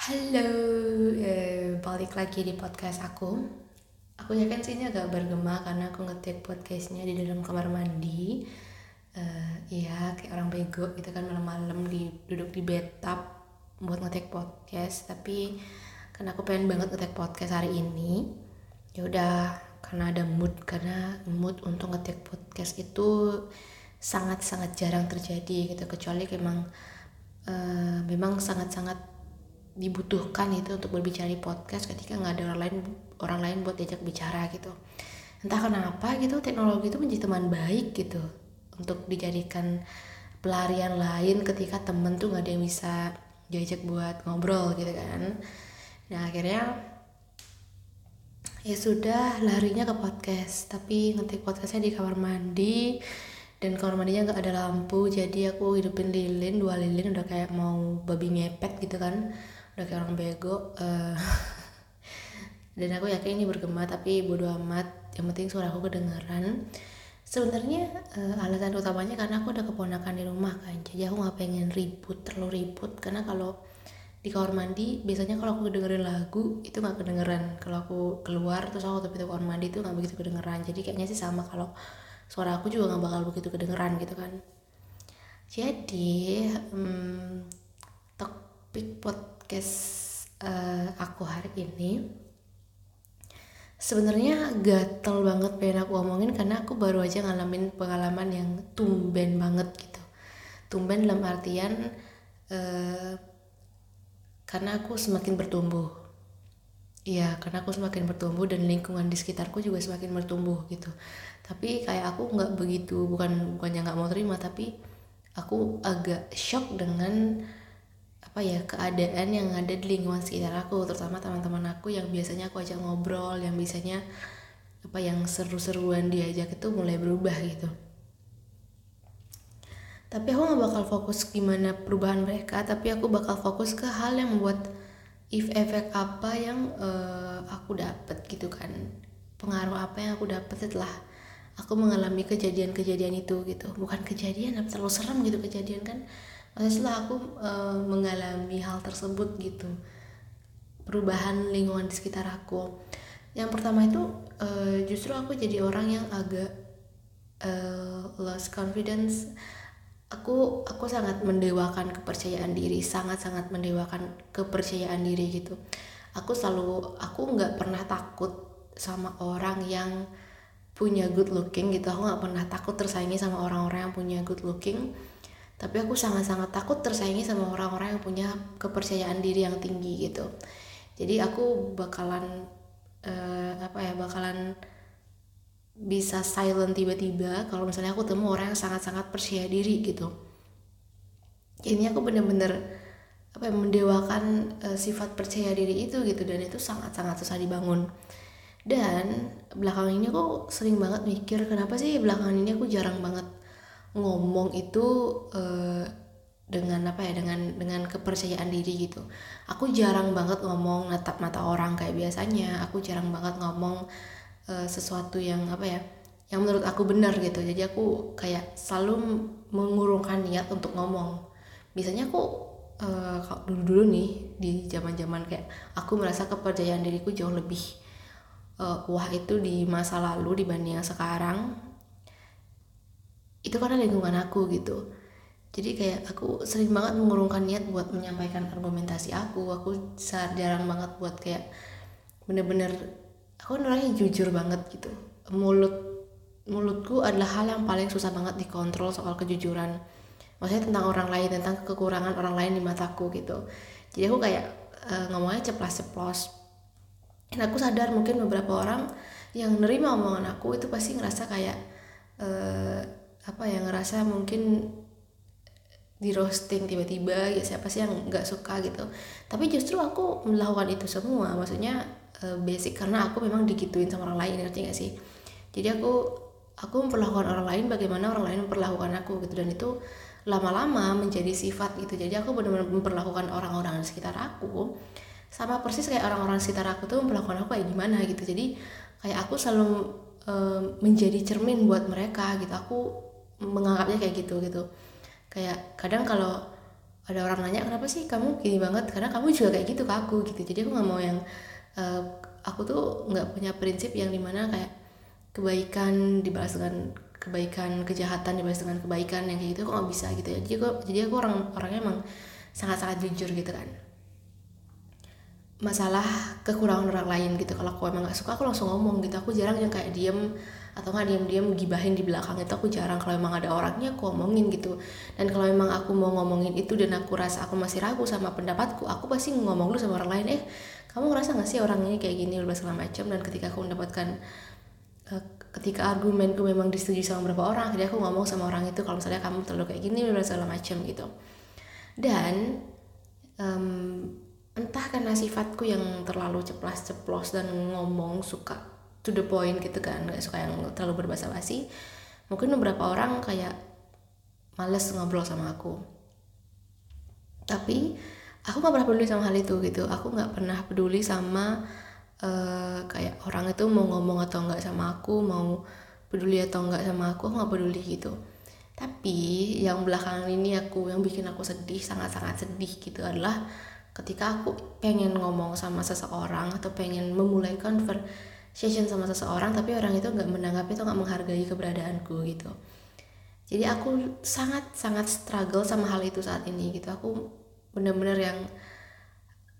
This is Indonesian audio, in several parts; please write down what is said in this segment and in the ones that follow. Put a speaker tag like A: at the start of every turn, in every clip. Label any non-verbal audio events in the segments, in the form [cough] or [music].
A: Halo, eh, balik lagi di podcast aku. Aku yakin sih ini agak bergema karena aku ngetik podcastnya di dalam kamar mandi. Eh, Iya, kayak orang bego gitu kan malam-malam di duduk di bathtub buat ngetik podcast. Tapi karena aku pengen banget ngetik podcast hari ini, ya udah karena ada mood karena mood untuk ngetik podcast itu sangat-sangat jarang terjadi gitu kecuali memang eh, memang sangat-sangat dibutuhkan itu untuk berbicara di podcast ketika nggak ada orang lain orang lain buat diajak bicara gitu. Entah kenapa gitu teknologi itu menjadi teman baik gitu. Untuk dijadikan pelarian lain ketika temen tuh nggak ada yang bisa diajak buat ngobrol gitu kan. Nah akhirnya ya sudah larinya ke podcast. Tapi ngetik podcastnya di kamar mandi. Dan kamar mandinya nggak ada lampu. Jadi aku hidupin lilin dua lilin udah kayak mau babi ngepet gitu kan udah kayak orang bego eh, [laughs] dan aku yakin ini bergema tapi bodo amat. Yang penting suara aku kedengeran. Sebenarnya eh, alasan utamanya karena aku ada keponakan di rumah kan jadi aku nggak pengen ribut terlalu ribut. Karena kalau di kamar mandi biasanya kalau aku dengerin lagu itu nggak kedengeran. Kalau aku keluar terus aku tapi kamar mandi itu nggak begitu kedengeran. Jadi kayaknya sih sama kalau suara aku juga nggak bakal begitu kedengeran gitu kan. Jadi hmm, topik podcast eh, aku hari ini sebenarnya gatel banget pengen aku omongin karena aku baru aja ngalamin pengalaman yang tumben banget gitu tumben dalam artian eh, karena aku semakin bertumbuh Iya, karena aku semakin bertumbuh dan lingkungan di sekitarku juga semakin bertumbuh gitu. Tapi kayak aku nggak begitu, bukan bukannya nggak mau terima, tapi aku agak shock dengan apa ya keadaan yang ada di lingkungan sekitar aku, terutama teman-teman aku yang biasanya aku ajak ngobrol, yang biasanya apa yang seru-seruan diajak itu mulai berubah gitu. Tapi aku nggak bakal fokus gimana perubahan mereka, tapi aku bakal fokus ke hal yang membuat if efek apa yang uh, aku dapat gitu kan. Pengaruh apa yang aku dapat setelah aku mengalami kejadian-kejadian itu gitu. Bukan kejadian tapi terlalu serem gitu kejadian kan maksudnya setelah aku uh, mengalami hal tersebut gitu perubahan lingkungan di sekitar aku. Yang pertama itu uh, justru aku jadi orang yang agak uh, lost confidence. Aku aku sangat mendewakan kepercayaan diri sangat sangat mendewakan kepercayaan diri gitu. Aku selalu aku nggak pernah takut sama orang yang punya good looking gitu. Aku nggak pernah takut tersaingi sama orang-orang yang punya good looking tapi aku sangat-sangat takut tersaingi sama orang-orang yang punya kepercayaan diri yang tinggi gitu. Jadi aku bakalan uh, apa ya bakalan bisa silent tiba-tiba kalau misalnya aku temu orang yang sangat-sangat percaya diri gitu. Ini aku bener-bener apa ya, mendewakan uh, sifat percaya diri itu gitu. Dan itu sangat-sangat susah dibangun. Dan belakangan ini aku sering banget mikir kenapa sih belakangan ini aku jarang banget ngomong itu uh, dengan apa ya dengan dengan kepercayaan diri gitu. Aku jarang banget ngomong natap mata orang kayak biasanya. Aku jarang banget ngomong uh, sesuatu yang apa ya yang menurut aku benar gitu. Jadi aku kayak selalu mengurungkan niat untuk ngomong. Biasanya aku uh, kalau dulu dulu nih di zaman zaman kayak aku merasa kepercayaan diriku jauh lebih uh, wah itu di masa lalu dibanding yang sekarang itu karena lingkungan aku gitu. Jadi kayak aku sering banget mengurungkan niat buat menyampaikan argumentasi aku. Aku jarang banget buat kayak bener-bener aku orangnya jujur banget gitu. Mulut mulutku adalah hal yang paling susah banget dikontrol soal kejujuran. Maksudnya tentang orang lain tentang kekurangan orang lain di mataku gitu. Jadi aku kayak uh, ngomongnya ceplas-ceplos dan aku sadar mungkin beberapa orang yang nerima omongan aku itu pasti ngerasa kayak uh, apa ya ngerasa mungkin di roasting tiba-tiba ya siapa sih yang nggak suka gitu. Tapi justru aku melakukan itu semua maksudnya uh, basic karena aku memang digituin sama orang lain ngerti gak sih? Jadi aku aku memperlakukan orang lain bagaimana orang lain memperlakukan aku gitu dan itu lama-lama menjadi sifat gitu. Jadi aku benar-benar memperlakukan orang-orang di sekitar aku sama persis kayak orang-orang sekitar aku tuh memperlakukan aku kayak gimana gitu. Jadi kayak aku selalu uh, menjadi cermin buat mereka gitu. Aku menganggapnya kayak gitu gitu. Kayak kadang kalau ada orang nanya kenapa sih kamu gini banget? Karena kamu juga kayak gitu ke aku gitu. Jadi aku nggak mau yang uh, aku tuh nggak punya prinsip yang di mana kayak kebaikan dibalas dengan kebaikan kejahatan dibalas dengan kebaikan yang kayak gitu kok nggak bisa gitu ya. Jadi aku jadi aku orang orangnya emang sangat sangat jujur gitu kan. Masalah kekurangan orang lain gitu. Kalau aku emang gak suka aku langsung ngomong gitu. Aku jarang yang kayak diem atau nggak diam-diam gibahin di belakang itu aku jarang. Kalau emang ada orangnya aku ngomongin gitu. Dan kalau emang aku mau ngomongin itu dan aku rasa aku masih ragu sama pendapatku aku pasti ngomong dulu sama orang lain eh kamu ngerasa gak sih orang ini kayak gini? segala macam. Dan ketika aku mendapatkan uh, ketika argumenku memang disetujui sama beberapa orang jadi aku ngomong sama orang itu kalau misalnya kamu terlalu kayak gini segala macam gitu. Dan um, entah karena sifatku yang terlalu ceplas ceplos dan ngomong suka to the point gitu kan nggak suka yang terlalu berbahasa basi. Mungkin beberapa orang kayak males ngobrol sama aku. Tapi aku nggak pernah peduli sama hal itu gitu. Aku nggak pernah peduli sama uh, kayak orang itu mau ngomong atau nggak sama aku mau peduli atau nggak sama aku aku nggak peduli gitu. Tapi yang belakangan ini aku yang bikin aku sedih sangat-sangat sedih gitu adalah ketika aku pengen ngomong sama seseorang atau pengen memulai conversation sama seseorang tapi orang itu nggak menanggapi atau nggak menghargai keberadaanku gitu. Jadi aku sangat sangat struggle sama hal itu saat ini gitu. Aku bener-bener yang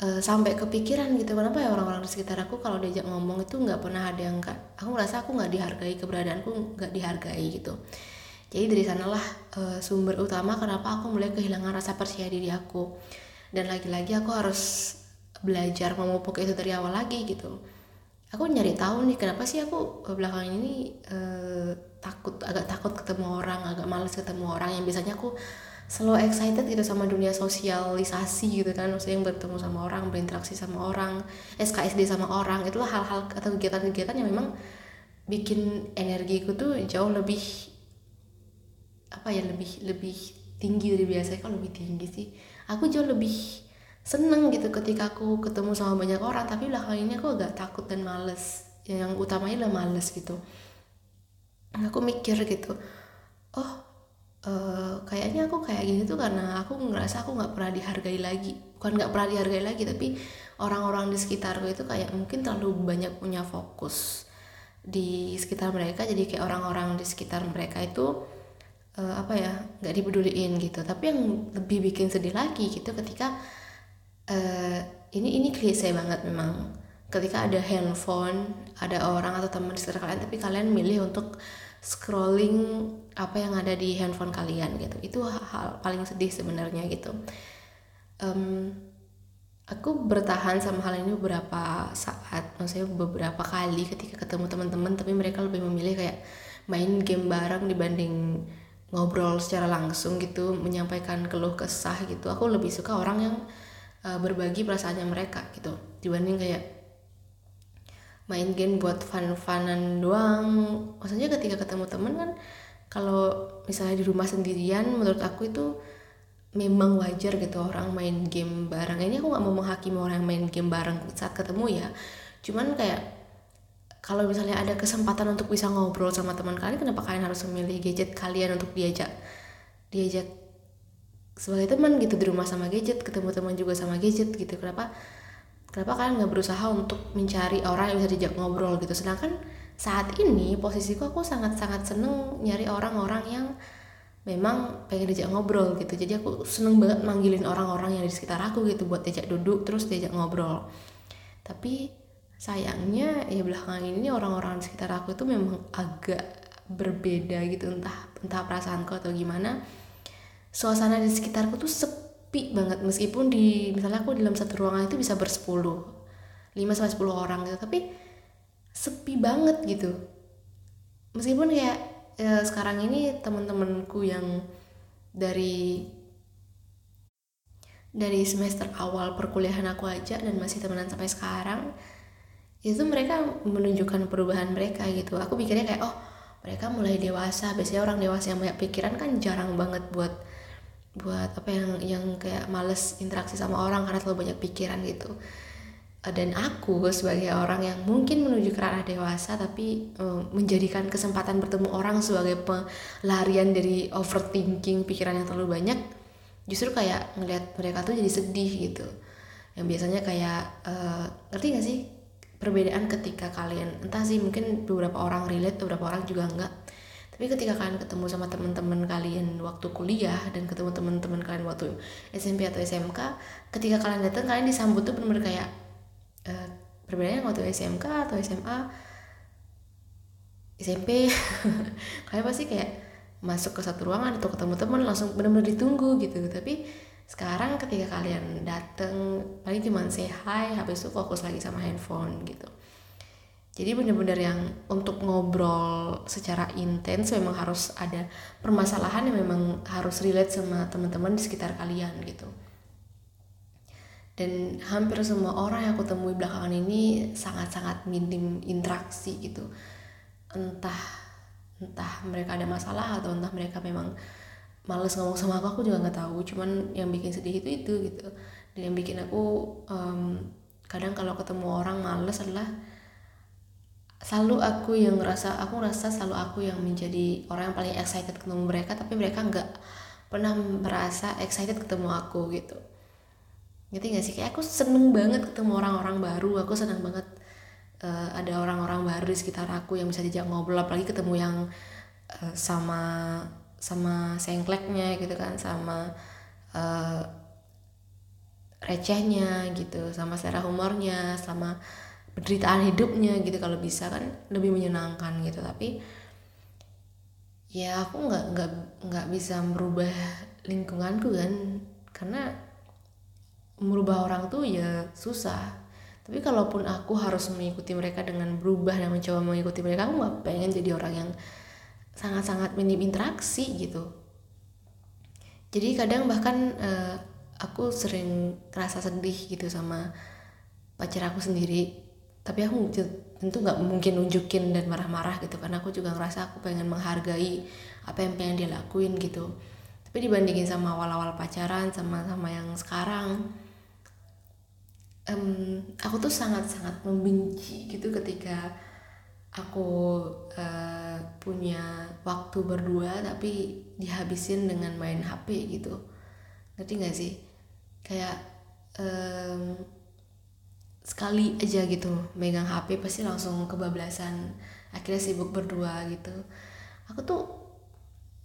A: uh, sampai kepikiran gitu. Kenapa ya orang-orang di sekitar aku kalau diajak ngomong itu nggak pernah ada yang gak, aku ngerasa aku nggak dihargai keberadaanku nggak dihargai gitu. Jadi dari sanalah uh, sumber utama kenapa aku mulai kehilangan rasa percaya diri aku. Dan lagi-lagi aku harus belajar memupuk itu dari awal lagi gitu aku nyari tahu nih kenapa sih aku belakangan ini uh, takut agak takut ketemu orang agak males ketemu orang yang biasanya aku selalu excited gitu sama dunia sosialisasi gitu kan. Maksudnya yang bertemu sama orang berinteraksi sama orang SKSD sama orang itulah hal-hal atau kegiatan-kegiatan yang memang bikin energiku tuh jauh lebih apa ya lebih lebih tinggi dari biasa kok lebih tinggi sih? Aku jauh lebih seneng gitu ketika aku ketemu sama banyak orang tapi belakang ini aku agak takut dan males. Yang utamanya adalah males gitu. Aku mikir gitu oh uh, kayaknya aku kayak gini tuh karena aku ngerasa aku nggak pernah dihargai lagi. Bukan nggak pernah dihargai lagi tapi orang-orang di sekitarku itu kayak mungkin terlalu banyak punya fokus di sekitar mereka. Jadi kayak orang-orang di sekitar mereka itu uh, apa ya nggak dipeduliin gitu. Tapi yang lebih bikin sedih lagi gitu ketika uh, ini ini klise banget memang. Ketika ada handphone ada orang atau teman di sekitar kalian tapi kalian milih untuk scrolling apa yang ada di handphone kalian gitu. Itu hal paling sedih sebenarnya gitu. Um, aku bertahan sama hal ini beberapa saat. Maksudnya beberapa kali ketika ketemu teman-teman tapi mereka lebih memilih kayak main game bareng dibanding ngobrol secara langsung gitu. Menyampaikan keluh kesah gitu. Aku lebih suka orang yang uh, berbagi perasaannya mereka gitu. Dibanding kayak main game buat fun-funan doang. Maksudnya ketika ketemu temen kan kalau misalnya di rumah sendirian menurut aku itu memang wajar gitu orang main game bareng. Ini aku nggak mau menghakimi orang yang main game bareng saat ketemu ya. Cuman kayak kalau misalnya ada kesempatan untuk bisa ngobrol sama teman kalian kenapa kalian harus memilih gadget kalian untuk diajak diajak sebagai teman gitu di rumah sama gadget ketemu teman juga sama gadget gitu. Kenapa? Kenapa kalian nggak berusaha untuk mencari orang yang bisa diajak ngobrol gitu? Sedangkan saat ini posisiku aku sangat sangat seneng nyari orang-orang yang memang pengen diajak ngobrol gitu. Jadi aku seneng banget manggilin orang-orang yang di sekitar aku gitu buat diajak duduk terus diajak ngobrol. Tapi sayangnya ya belakangan ini orang-orang di sekitar aku itu memang agak berbeda gitu. Entah entah perasaanku atau gimana suasana di sekitarku tuh sepi banget. Meskipun di misalnya aku dalam satu ruangan itu bisa bersepuluh lima sampai sepuluh orang gitu. Tapi sepi banget gitu. Meskipun kayak ya, sekarang ini teman-temanku yang dari dari semester awal perkuliahan aku aja dan masih temenan sampai sekarang itu mereka menunjukkan perubahan mereka gitu. Aku pikirnya kayak oh mereka mulai dewasa. Biasanya orang dewasa yang banyak pikiran kan jarang banget buat buat apa yang yang kayak males interaksi sama orang karena terlalu banyak pikiran gitu. Dan aku sebagai orang yang mungkin menuju ke arah dewasa tapi um, menjadikan kesempatan bertemu orang sebagai pelarian dari overthinking pikiran yang terlalu banyak justru kayak ngeliat mereka tuh jadi sedih gitu. Yang biasanya kayak uh, ngerti gak sih? Perbedaan ketika kalian entah sih mungkin beberapa orang relate beberapa orang juga enggak tapi ketika kalian ketemu sama teman-teman kalian waktu kuliah dan ketemu teman-teman kalian waktu SMP atau SMK ketika kalian datang kalian disambut tuh benar-benar kayak uh, perbedaannya waktu SMK atau SMA SMP [laughs] kalian pasti kayak masuk ke satu ruangan atau ketemu teman langsung benar-benar ditunggu gitu. Tapi sekarang ketika kalian dateng paling cuma say hi habis itu fokus lagi sama handphone gitu jadi bener-bener yang untuk ngobrol secara intens memang harus ada permasalahan yang memang harus relate sama teman-teman di sekitar kalian gitu. Dan hampir semua orang yang aku temui belakangan ini sangat-sangat minim interaksi gitu. Entah entah mereka ada masalah atau entah mereka memang males ngomong sama aku aku juga nggak tahu. Cuman yang bikin sedih itu itu gitu. Dan yang bikin aku um, kadang kalau ketemu orang males adalah selalu aku yang ngerasa aku ngerasa selalu aku yang menjadi orang yang paling excited ketemu mereka tapi mereka nggak pernah merasa excited ketemu aku gitu. Ngerti gak sih? Kayak aku seneng banget ketemu orang-orang baru aku seneng banget uh, ada orang-orang baru di sekitar aku yang bisa dijak ngobrol apalagi ketemu yang uh, sama sama sengkleknya gitu kan sama uh, recehnya gitu sama selera humornya sama penderitaan hidupnya gitu kalau bisa kan lebih menyenangkan gitu. Tapi ya aku nggak nggak nggak bisa merubah lingkunganku kan. Karena merubah orang tuh ya susah. Tapi kalaupun aku harus mengikuti mereka dengan berubah dan mencoba mengikuti mereka aku nggak pengen jadi orang yang sangat-sangat minim interaksi gitu. Jadi kadang bahkan uh, aku sering kerasa sedih gitu sama pacar aku sendiri tapi aku tentu nggak mungkin nunjukin dan marah-marah gitu. Karena aku juga ngerasa aku pengen menghargai apa yang pengen dia lakuin gitu. Tapi dibandingin sama awal-awal pacaran sama sama yang sekarang um, aku tuh sangat-sangat membenci gitu ketika aku uh, punya waktu berdua tapi dihabisin dengan main HP gitu. Ngerti gak sih? Kayak um, sekali aja gitu megang HP pasti langsung kebablasan akhirnya sibuk berdua gitu. Aku tuh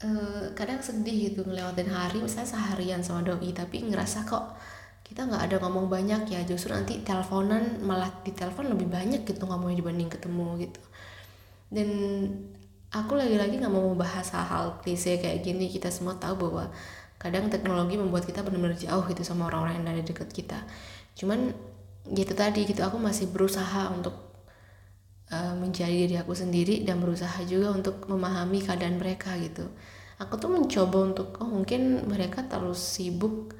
A: uh, kadang sedih gitu ngelewatin hari misalnya seharian sama doi tapi ngerasa kok kita nggak ada ngomong banyak ya justru nanti teleponan malah di telepon lebih banyak gitu ngomongnya dibanding ketemu gitu. Dan aku lagi-lagi nggak mau membahas hal-hal klise kayak gini kita semua tahu bahwa kadang teknologi membuat kita benar-benar jauh gitu sama orang-orang yang ada dekat kita. Cuman gitu tadi gitu. Aku masih berusaha untuk uh, menjadi diri aku sendiri dan berusaha juga untuk memahami keadaan mereka gitu. Aku tuh mencoba untuk oh mungkin mereka terlalu sibuk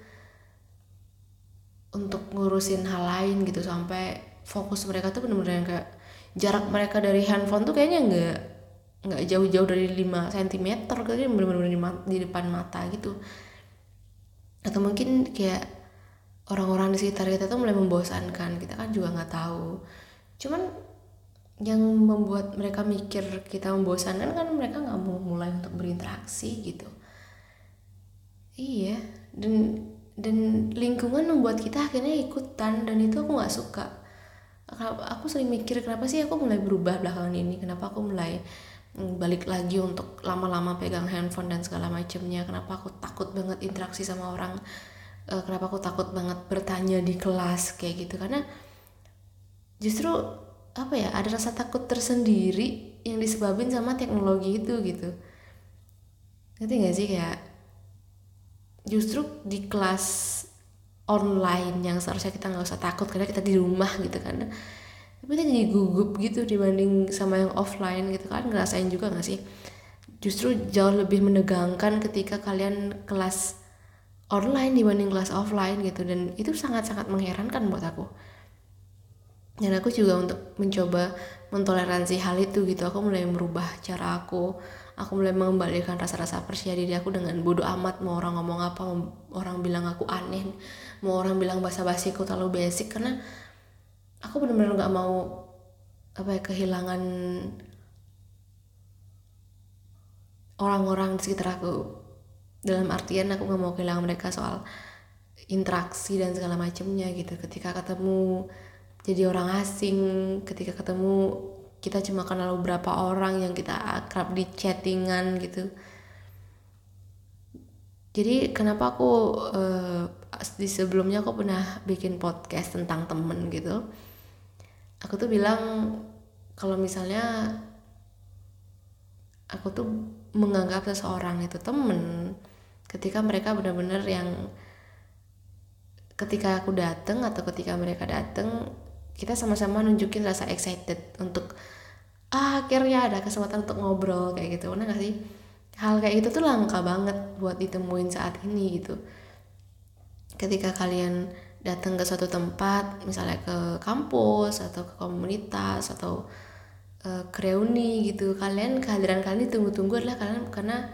A: untuk ngurusin hal lain gitu. Sampai fokus mereka tuh bener-bener kayak jarak mereka dari handphone tuh kayaknya nggak nggak jauh-jauh dari 5 cm kayaknya bener-bener di depan mata gitu. Atau mungkin kayak orang-orang di sekitar kita tuh mulai membosankan. Kita kan juga nggak tahu. Cuman yang membuat mereka mikir kita membosankan kan mereka nggak mau mulai untuk berinteraksi gitu. Iya. Dan dan lingkungan membuat kita akhirnya ikutan dan itu aku nggak suka. Aku sering mikir kenapa sih aku mulai berubah belakangan ini? Kenapa aku mulai mm, balik lagi untuk lama-lama pegang handphone dan segala macamnya? Kenapa aku takut banget interaksi sama orang uh, kenapa aku takut banget bertanya di kelas kayak gitu. Karena justru apa ya ada rasa takut tersendiri yang disebabin sama teknologi itu gitu. Ngerti gak sih? Kayak justru di kelas online yang seharusnya kita nggak usah takut karena kita di rumah gitu kan. Tapi kita jadi gugup gitu dibanding sama yang offline gitu kan. Ngerasain juga gak sih? Justru jauh lebih menegangkan ketika kalian kelas online dibanding kelas offline gitu. Dan itu sangat-sangat mengherankan buat aku. Dan aku juga untuk mencoba mentoleransi hal itu gitu. Aku mulai merubah cara aku. Aku mulai mengembalikan rasa-rasa percaya diri aku dengan bodoh amat. Mau orang ngomong apa mau orang bilang aku aneh mau orang bilang bahasa basiku terlalu basic. Karena aku benar-benar nggak mau apa ya kehilangan orang-orang di sekitar aku dalam artian aku nggak mau kehilangan mereka soal interaksi dan segala macamnya gitu. Ketika ketemu jadi orang asing ketika ketemu kita cuma kenal beberapa orang yang kita akrab di chattingan gitu. Jadi kenapa aku uh, di sebelumnya aku pernah bikin podcast tentang temen gitu. Aku tuh bilang kalau misalnya aku tuh menganggap seseorang itu temen ketika mereka benar-benar yang ketika aku dateng atau ketika mereka dateng kita sama-sama nunjukin rasa excited untuk ah, akhirnya ada kesempatan untuk ngobrol kayak gitu. Mana gak sih? Hal kayak gitu tuh langka banget buat ditemuin saat ini gitu. Ketika kalian datang ke suatu tempat misalnya ke kampus atau ke komunitas atau uh, ke reuni gitu kalian kehadiran kalian ditunggu-tunggu adalah kalian karena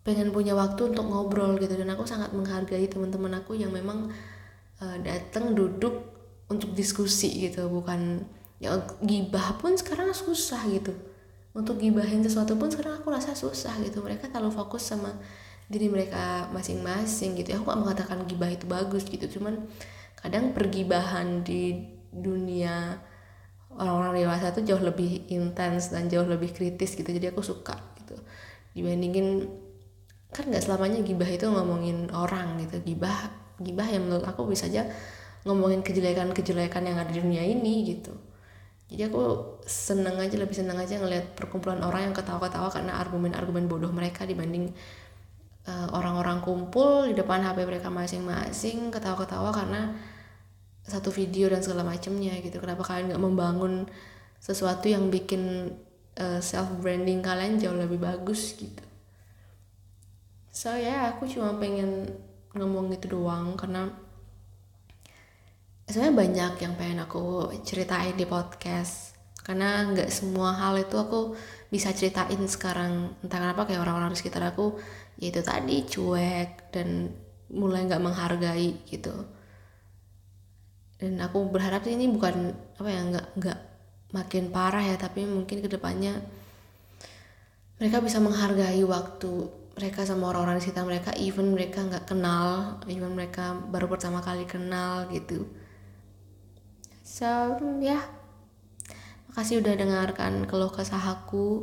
A: pengen punya waktu untuk ngobrol gitu. Dan aku sangat menghargai teman-teman aku yang memang uh, datang duduk untuk diskusi gitu. Bukan ya gibah pun sekarang susah gitu. Untuk gibahin sesuatu pun sekarang aku rasa susah gitu. Mereka terlalu fokus sama diri mereka masing-masing gitu. Ya aku gak mengatakan gibah itu bagus gitu. Cuman kadang pergibahan di dunia orang-orang dewasa tuh jauh lebih intens dan jauh lebih kritis gitu. Jadi aku suka gitu. Dibandingin kan nggak selamanya gibah itu ngomongin orang gitu. Gibah gibah yang menurut aku bisa aja ngomongin kejelekan-kejelekan yang ada di dunia ini gitu. Jadi aku seneng aja lebih seneng aja ngeliat perkumpulan orang yang ketawa-ketawa karena argumen-argumen bodoh mereka dibanding uh, orang-orang kumpul di depan HP mereka masing-masing ketawa-ketawa karena satu video dan segala macamnya gitu. Kenapa kalian nggak membangun sesuatu yang bikin uh, eh, self branding kalian jauh lebih bagus gitu so ya yeah, aku cuma pengen ngomong gitu doang karena sebenarnya banyak yang pengen aku ceritain di podcast. Karena nggak semua hal itu aku bisa ceritain sekarang. Entah kenapa kayak orang-orang di sekitar aku yaitu tadi cuek dan mulai nggak menghargai gitu. Dan aku berharap ini bukan apa ya nggak nggak makin parah ya tapi mungkin ke depannya mereka bisa menghargai waktu mereka sama orang-orang di sekitar mereka even mereka nggak kenal even mereka baru pertama kali kenal gitu. So ya. Yeah. makasih udah dengarkan keluh kesah aku.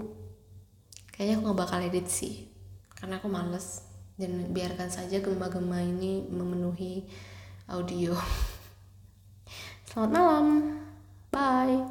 A: Kayaknya aku nggak bakal edit sih karena aku males. Dan biarkan saja gema-gema ini memenuhi audio. [laughs] Selamat malam. Bye